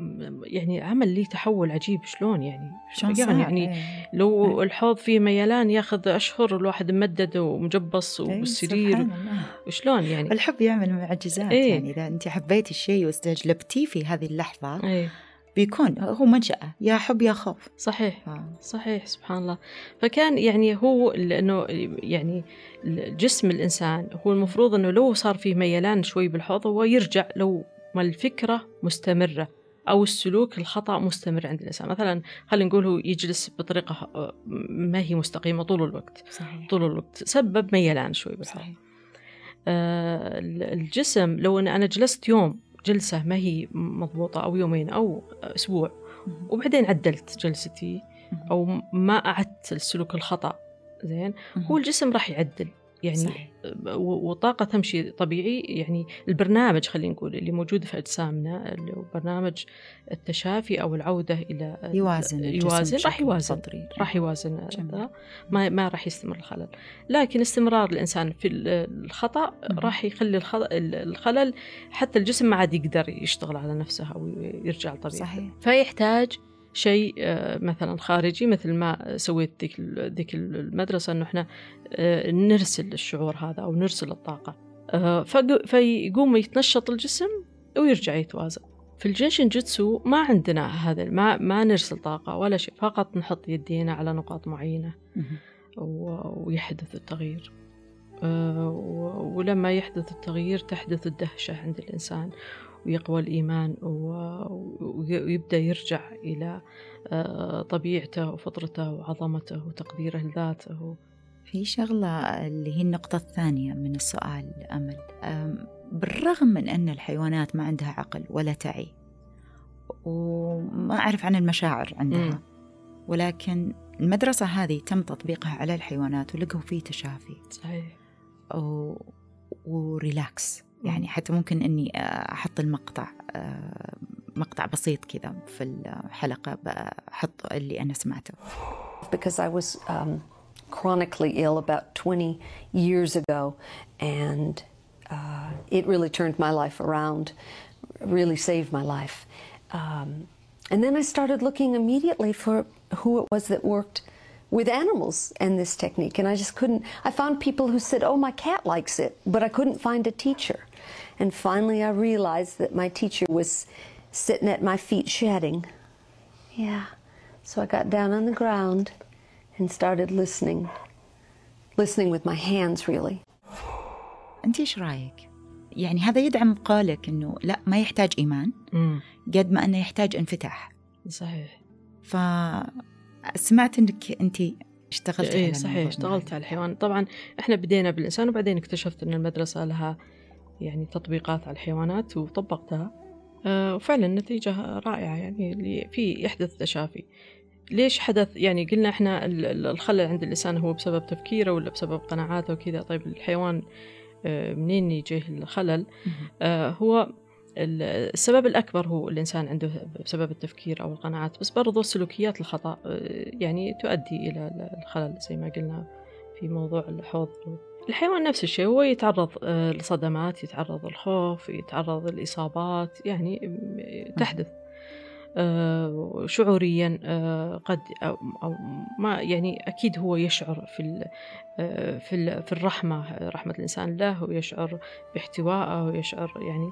يعني عمل لي تحول عجيب شلون يعني؟ شلون يعني؟ يعني إيه. لو الحوض فيه ميلان ياخذ أشهر الواحد ممدد ومجبص وبالسرير الله. وشلون يعني؟ الحب يعمل معجزات إيه. يعني. إذا أنت حبيتي الشيء واستجلبتيه في هذه اللحظة إيه. بيكون هو منشأة يا حب يا خوف. صحيح. ف- صحيح سبحان الله. فكان يعني هو لأنه يعني جسم الإنسان هو المفروض إنه لو صار فيه ميلان شوي بالحوض هو يرجع لو ما الفكرة مستمرة أو السلوك الخطأ مستمر عند الإنسان. مثلا خلينا نقول هو يجلس بطريقة آه، ما هي مستقيمة طول الوقت صحيح. طول الوقت. سبب ميلان شوي بالحوض صحيح. آه، الجسم لو أن أنا جلست يوم جلسة ما هي مضبوطة أو يومين أو أسبوع. وبعدين عدلت جلستي. أو ما أعدت السلوك الخطأ زين؟ هو الجسم راح يعدل. يعني صحيح. وطاقة تمشي طبيعي يعني البرنامج خلينا نقول اللي موجود في أجسامنا برنامج التشافي أو العودة إلى يوازن يوازن راح يوازن. راح يوازن. ذا ما ما راح يستمر الخلل لكن استمرار الإنسان في ال- الخطأ مهم. راح يخلي الخ- الخلل حتى الجسم ما عاد يقدر يشتغل على نفسه أو يرجع لطبيعته صحيح فيحتاج شيء آه، مثلا خارجي مثل ما سويت ذيك ذيك المدرسة إنه إحنا آه، نرسل الشعور هذا أو نرسل الطاقة. آه، فيقوم يتنشط الجسم ويرجع يتوازن. في الجنشن جيتسو ما عندنا هذا ما ما نرسل طاقة ولا شيء فقط نحط يدينا على نقاط معينة ويحدث التغيير. ولما يحدث التغيير تحدث الدهشة عند الإنسان. ويقوى الإيمان ويبدأ يرجع إلى آه، طبيعته وفطرته وعظمته وتقديره لذاته. في شغلة اللي هي النقطة الثانية من السؤال أمل. أم، بالرغم من أن الحيوانات ما عندها عقل ولا تعي وما أعرف عن المشاعر عندها مم. ولكن المدرسة هذه تم تطبيقها على الحيوانات ولقوا فيه تشافي. صحيح. و... وريلاكس. يعني حتى ممكن اني أحط المقطع آه، مقطع بسيط كذا في الحلقة بحط اللي أنا سمعته because I was um, chronically ill about 20 years ago, and uh, it really turned my life around, really saved my life. Um, and then I started looking immediately for who it was that worked with animals and this technique, and I just couldn't. I found people who said, "Oh, my cat likes it," but I couldn't find a teacher. And finally, I realized that my teacher was sitting at my feet shedding. Yeah. So I got down on the ground and started listening. Listening with my hands, really. أنت إيش رأيك يعني هذا يدعم قولك إنه لا ما يحتاج إيمان. قد ما إنه يحتاج انفتاح صحيح سمعت إنك أنت اشتغلت إيه على صحيح اشتغلت. على الحيوان طبعا إحنا بدينا بالإنسان وبعدين اكتشفت أن المدرسة لها يعني تطبيقات على الحيوانات وطبقتها. آه، وفعلا النتيجة رائعة يعني اللي في يحدث تشافي. ليش حدث؟ يعني قلنا إحنا ال- ال- الخلل عند الإنسان هو بسبب تفكيره ولا بسبب قناعاته وكذا؟ طيب الحيوان آه، منين يجيه الخلل. آه، هو ال- السبب الأكبر هو الإنسان عنده بسبب التفكير أو القناعات بس برضو السلوكيات الخطأ يعني تؤدي إلى ال- الخلل زي ما قلنا في موضوع الحوض. الحيوان نفس الشيء هو يتعرض آه، لصدمات يتعرض للخوف يتعرض للإصابات يعني تحدث آه، شعوريا آه، قد أو ما يعني أكيد هو يشعر في ال- في ال- في الرحمة رحمة الإنسان له ويشعر باحتوائه ويشعر يعني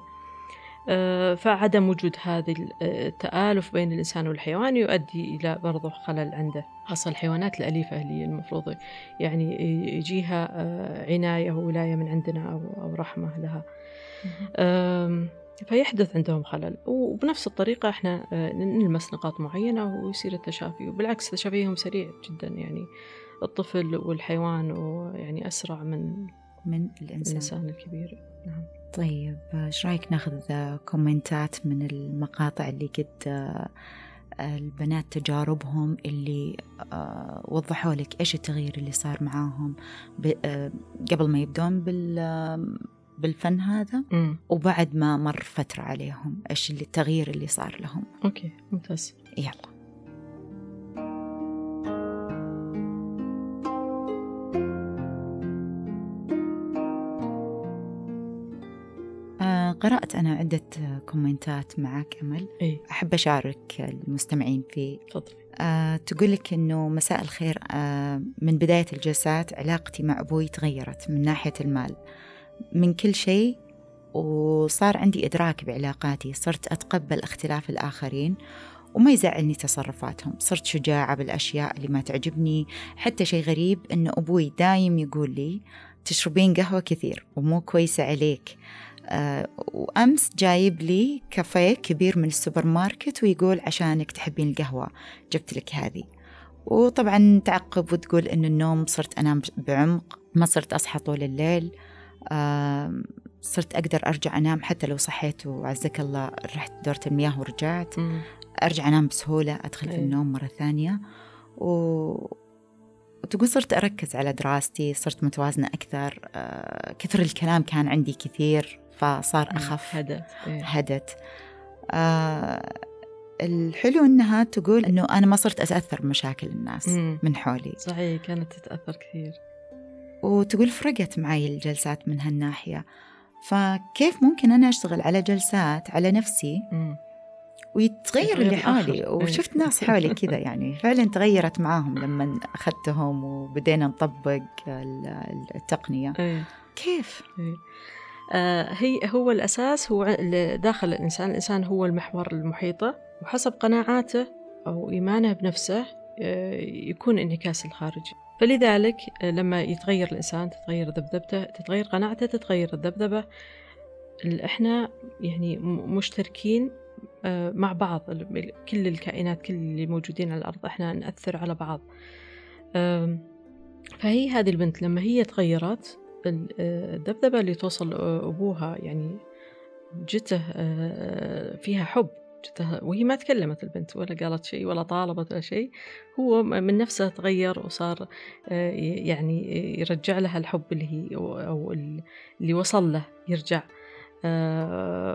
فعدم وجود هذه ال- آه، التآلف بين الإنسان والحيوان يؤدي إلى برضه خلل عنده. خاصة الحيوانات الأليفة اللي المفروض يعني يجيها آه، عناية وولاية من عندنا أو رحمة لها. فيحدث عندهم خلل. وبنفس الطريقة إحنا آه، نلمس نقاط معينة ويصير التشافي. وبالعكس تشافيهم سريع جدا. يعني الطفل والحيوان ويعني أسرع من من الإنسان. الإنسان الكبير. نعم. طيب إيش رأيك ناخذ كومنتات من المقاطع اللي قد آه، البنات تجاربهم اللي آه، وضحوا لك إيش التغيير اللي صار معاهم آه، قبل ما يبدون بال بالفن هذا؟ امم وبعد ما مر فترة عليهم إيش اللي التغيير اللي صار لهم؟ okay ممتاز. يلا. قرأت أنا عدة كومنتات معك أمل. إيه أحب أشارك المستمعين فيه تفضل. آه، تقول لك إنه مساء الخير آه، من بداية الجلسات علاقتي مع أبوي تغيرت من ناحية المال. من كل شيء وصار عندي إدراك بعلاقاتي صرت أتقبل اختلاف الآخرين وما يزعلني تصرفاتهم. صرت شجاعة بالأشياء اللي ما تعجبني. حتى شيء غريب إنه أبوي دايم يقول لي تشربين قهوة كثير ومو كويسة عليك. آه وأمس جايب لي كافيه كبير من السوبر ماركت ويقول عشانك تحبين القهوة. جبت لك هذه. وطبعا تعقب وتقول إن النوم صرت أنام بعمق ما صرت أصحى طول الليل آه صرت أقدر أرجع أنام حتى لو صحيت وعزك الله رحت دورة المياه ورجعت. أرجع أنام بسهولة أدخل في إيه. النوم مرة ثانية. و... وتقول صرت أركز على دراستي صرت متوازنة أكثر. آه، كثر الكلام كان عندي كثير. فصار أخف هدت إيه. هدت آه الحلو إنها تقول إنه أنا ما صرت أتأثر بمشاكل الناس مم. من حولي صحيح كانت تتأثر كثير وتقول فرقت معي الجلسات من هالناحية فكيف ممكن أنا أشتغل على جلسات على نفسي مم. ويتغير يتغير اللي. حولي إيه. وشفت ناس حولي كذا يعني فعلا تغيرت معاهم لما أخذتهم وبدينا نطبق ال- التقنية إيه. كيف؟ آه، هي هو الأساس هو داخل الإنسان الإنسان هو المحور المحيطة. وحسب قناعاته أو إيمانه بنفسه آه، يكون انعكاس الخارجي. فلذلك آه، لما يتغير الإنسان تتغير ذبذبته تتغير قناعته تتغير الذبذبة ال- إحنا يعني مشتركين مع بعض. كل الكائنات كل اللي موجودين على الأرض إحنا نأثر على بعض. فهي هذه البنت لما هي تغيرت الذبذبة اللي توصل آه، أبوها يعني جته آه، فيها حب جته وهي ما تكلمت البنت ولا قالت شيء ولا طالبت ولا شيء. هو من نفسه تغير وصار آه، يعني يرجع لها الحب اللي هي أو اللي وصل له يرجع. آه،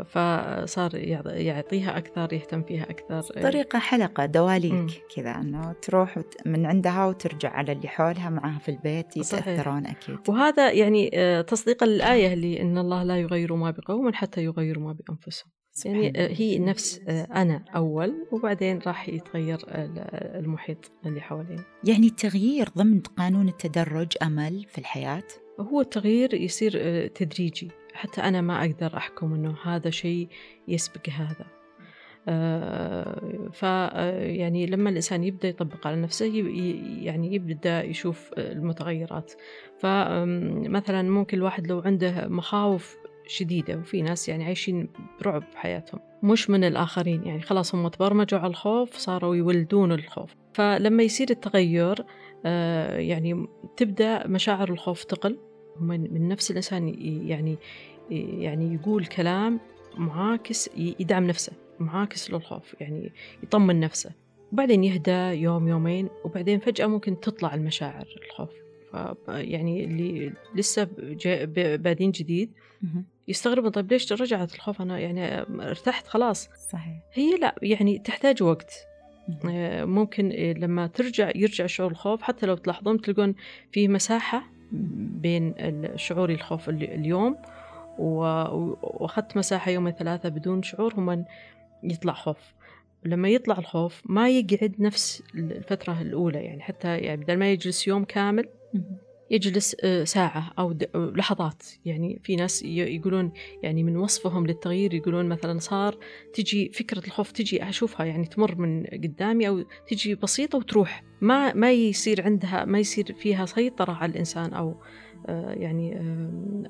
فصار يعط- يعطيها أكثر يهتم فيها أكثر طريقة حلقة دواليك. كذا أنه تروح من عندها وترجع على اللي حولها معها في البيت. يتأثرون أكيد وهذا يعني آه، تصديقا للآية اللي إن الله لا يغير ما بقوم حتى يغيروا ما بأنفسهم يعني آه،. هي نفس آه، أنا أول وبعدين راح يتغير ال- المحيط اللي حوالينا يعني التغيير ضمن قانون التدرج أمل في الحياة هو التغيير يصير آه، تدريجي حتى أنا ما أقدر أحكم أنه هذا شيء يسبق هذا. ف يعني لما الإنسان يبدأ يطبق على نفسه يعني يبدأ يشوف المتغيرات. فمثلا ممكن الواحد لو عنده مخاوف شديدة وفي ناس يعني عايشين برعب بحياتهم مش من الآخرين يعني خلاص هم تبرمجوا على الخوف صاروا يولدون الخوف. فلما يصير التغير آه، يعني تبدأ مشاعر الخوف تقل. من, من نفس الإنسان يعني يعني يقول كلام معاكس يدعم نفسه معاكس للخوف يعني يطمن نفسه. وبعدين يهدى يوم يومين وبعدين فجأة ممكن تطلع المشاعر الخوف. يعني اللي لسه بادين جديد يستغربون طيب ليش رجعت الخوف؟ أنا يعني ارتحت خلاص. صحيح. هي لا يعني تحتاج وقت. آه، ممكن لما ترجع يرجع شعور الخوف حتى لو تلاحظون تلقون في مساحة بين شعوري الخوف اليوم وأخذت مساحة يومين ثلاثة بدون شعور هم يطلع خوف. لما يطلع الخوف ما يقعد نفس الفترة الأولى يعني حتى يعني بدل ما يجلس يوم كامل يجلس آه، ساعة أو لحظات. يعني في ناس يقولون يعني من وصفهم للتغيير يقولون مثلا صار تجي فكرة الخوف تجي أشوفها يعني تمر من قدامي أو تجي بسيطة وتروح. ما ما يصير عندها ما يصير فيها سيطرة على الإنسان أو آه، يعني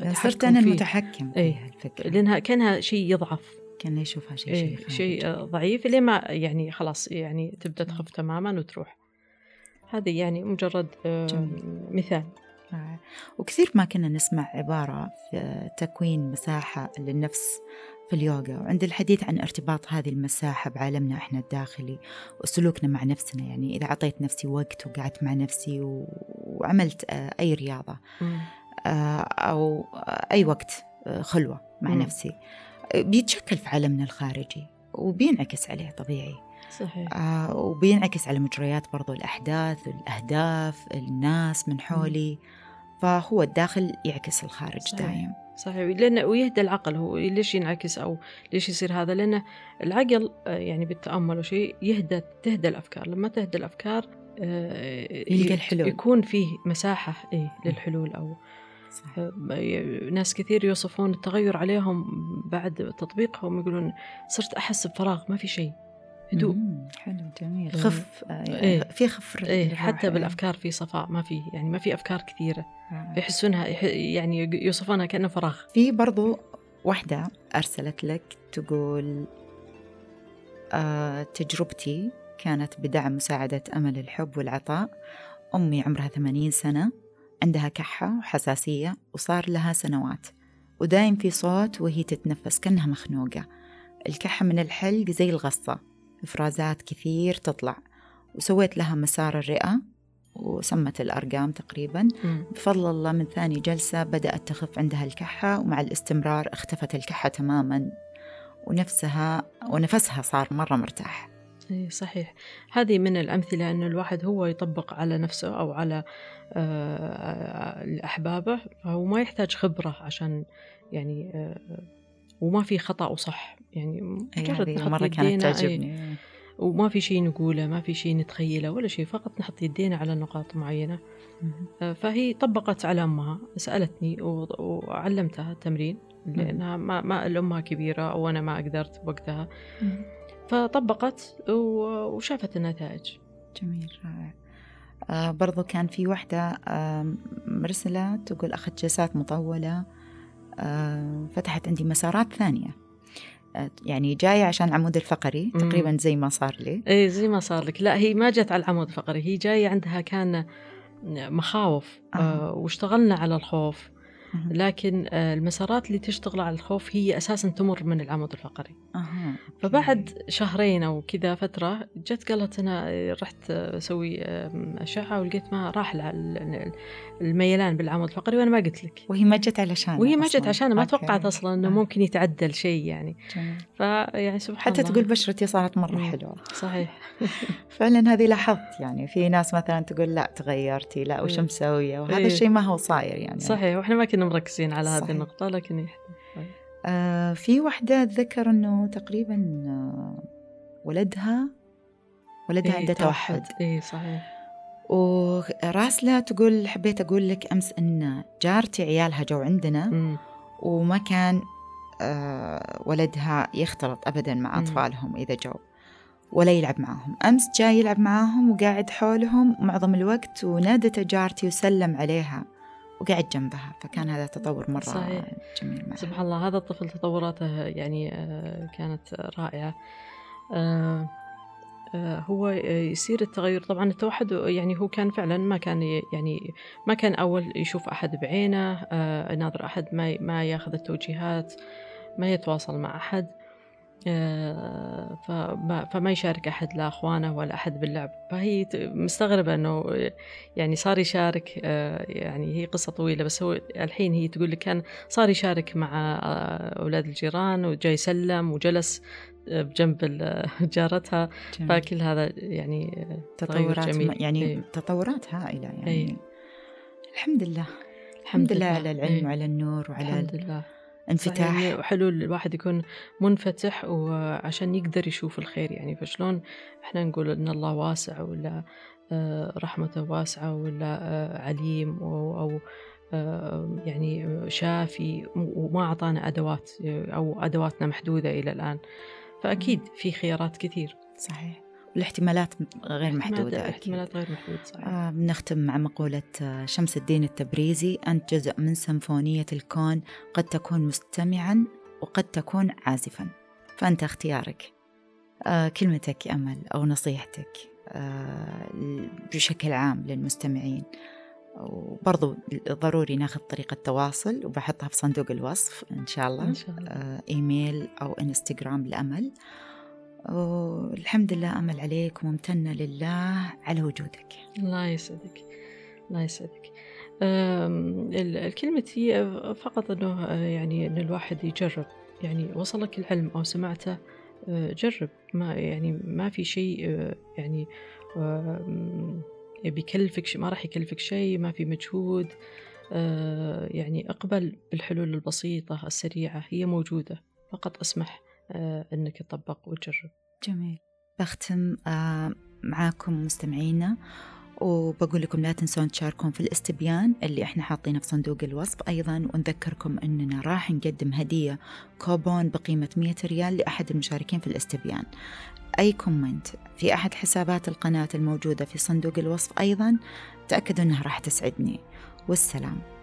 آه، صرت أنا المتحكم إيه، فيها الفكرة. لأنها كأنها شيء يضعف. كان يشوفها شيء إيه شيء, شيء ضعيف لين ما يعني خلاص يعني تبدأ تخف تماما وتروح. هذه يعني مجرد جميل. مثال. وكثير ما كنا نسمع عبارة في تكوين مساحة للنفس في اليوغا وعند الحديث عن ارتباط هذه المساحة بعالمنا إحنا الداخلي وسلوكنا مع نفسنا يعني إذا أعطيت نفسي وقت وقعدت مع نفسي وعملت آه، أي رياضة آه، أو أي وقت آه، خلوة مع نفسي بيتشكل في عالمنا الخارجي وبينعكس عليه طبيعي. صحيح. آه وبينعكس على مجريات برضو الأحداث الأهداف الناس من حولي. فهو الداخل يعكس الخارج صحيح. دائم صحيح. لأن ويهدى العقل هو ليش ينعكس أو ليش يصير هذا؟ لأن العقل آه، يعني بالتأمل وشيء يهدى تهدى الأفكار. لما تهدى الأفكار آه، يلقى الحلول. يكون فيه مساحة إيه للحلول أو صح. آه، ناس كثير يوصفون التغير عليهم بعد تطبيقهم يقولون صرت أحس بفراغ ما في شيء. هدوء. حلو جميل. خف إيه. في خف إيه حتى بالأفكار في صفاء ما في يعني ما في أفكار كثيرة. آه. يحسونها يعني يوصفونها كأنه فراغ. في برضو واحدة أرسلت لك تقول آه تجربتي كانت بدعم مساعدة أمل الحب والعطاء. أمي عمرها ثمانين سنة عندها كحة وحساسية وصار لها سنوات. ودايم في صوت وهي تتنفس كأنها مخنوقة. الكحة من الحلق زي الغصة. إفرازات كثير تطلع. وسويت لها مسار الرئة وسمت الأرقام تقريبا. م. بفضل الله من ثاني جلسة بدأت تخف عندها الكحة ومع الاستمرار اختفت الكحة تماما. ونفسها ونفسها صار مرة مرتاح. إي صحيح. هذه من الأمثلة أن الواحد هو يطبق على نفسه أو على آه، أحبابه فهو ما يحتاج خبرة عشان يعني آه، وما في خطأ وصح. يعني مجرد نحط مرة كانت تعجبني. وما في شيء نقوله ما في شيء نتخيله ولا شيء فقط نحط يدينا على نقاط معينة. آه، فهي طبقت على أمها سألتني وعلمتها التمرين لأنها ما, ما الأمها كبيرة وأنا ما قدرت بوقتها. فطبقت وشافت النتائج. جميل رائع. آه برضو كان في واحدة آه مرسلة تقول أخذت جلسات مطولة آه فتحت عندي مسارات ثانية. يعني جاية عشان العمود الفقري تقريبا زي ما صار لي. اي زي ما صار لك. لا هي ما جت على العمود الفقري هي جاية عندها كان مخاوف آه. آه واشتغلنا على الخوف. لكن آه، المسارات اللي تشتغل على الخوف هي أساسا تمر من العمود الفقري. أه. فبعد شهرين أو كذا فترة جت قالت أنا رحت أسوي أشعة ولقيت ما راح الميلان بالعمود الفقري وأنا ما قلت لك. وهي ما جت علشان وهي ما جت عشان ما توقعت أصلا إنه آه. ممكن يتعدل شيء يعني. فيعني سبحان حتى الله. تقول بشرتي صارت مرة حلوة. صحيح. فعلا هذه لاحظت يعني. في ناس مثلا تقول لا تغيرتي لا وش مسوية؟ وهذا إيه. الشيء ما هو صاير يعني. صحيح وإحنا ما كنا مركزين على هذه النقطة لكن آه في وحدة ذكر إنه تقريبا آه ولدها ولدها إيه عنده توحد. اي صحيح. وراسلة تقول حبيت أقول لك أمس أن جارتي عيالها جو عندنا م. وما كان آه ولدها يختلط أبدا مع أطفالهم إذا جو ولا يلعب معهم أمس جاي يلعب معاهم وقاعد حولهم معظم الوقت ونادت جارتي وسلم عليها. وقعد جنبها فكان هذا تطور مرة صحيح. جميل معها سبحان الله هذا الطفل تطوراته يعني آه، كانت رائعة. آه، آه، هو يصير التغير. طبعا التوحد يعني هو كان فعلا ما كان يعني ما كان أول يشوف أحد بعينه ناظر أحد ما ما ياخذ التوجيهات ما يتواصل مع أحد. فما, فما يشارك أحد لا أخوانه ولا أحد باللعب فهي مستغربة أنه يعني صار يشارك آه، يعني هي قصة طويلة بس هو الحين هي تقول لك كان صار يشارك مع آه، أولاد الجيران وجاي يسلم وجلس بجنب جارتها جميل. فكل هذا يعني تطورات جميل. يعني إيه. تطورات هائلة يعني إيه. الحمد لله الحمد لله على العلم إيه. وعلى النور وعلى الحمد لله انفتاح. يعني وحلو الواحد يكون منفتح وعشان يقدر يشوف الخير يعني فشلون إحنا نقول إن الله واسع ولا آه، رحمته واسعة ولا آه، عليم أو آه، يعني شافي وما أعطانا أدوات أو أدواتنا محدودة إلى الآن. فأكيد في خيارات كثير. صحيح. والاحتمالات غير محدودة احتمالات غير محدودة صحيح. آه بنختم مع مقولة آه، شمس الدين التبريزي أنت جزء من سيمفونية الكون قد تكون مستمعا وقد تكون عازفا. فأنت اختيارك. آه كلمتك أمل أو نصيحتك آه بشكل عام للمستمعين. وبرضو ضروري ناخذ طريقة تواصل وبحطها في صندوق الوصف إن شاء الله, إن شاء الله. آه إيميل أو إنستغرام لأمل. والحمد لله أمل عليك وممتنة لله على وجودك. الله يسعدك. الله يسعدك. الكلمة هي فقط أنه يعني أن الواحد يجرب. يعني وصلك العلم أو سمعته أه، جرب. ما يعني ما في شيء أه، يعني بيكلفك ما راح يكلفك شيء ما في مجهود. يعني اقبل بالحلول البسيطة السريعة هي موجودة. فقط أسمح. آه، أنك تطبق وتجرب. جميل. بختم آه، معاكم مستمعينا وبقول لكم لا تنسون تشاركون في الاستبيان اللي إحنا حاطينه في صندوق الوصف. أيضا ونذكركم إننا راح نقدم هدية كوبون بقيمة 100 ريال لأحد المشاركين في الاستبيان. اي comment في أحد حسابات القناة الموجودة في صندوق الوصف أيضا؟ تاكدوا إنها راح تسعدني. والسلام.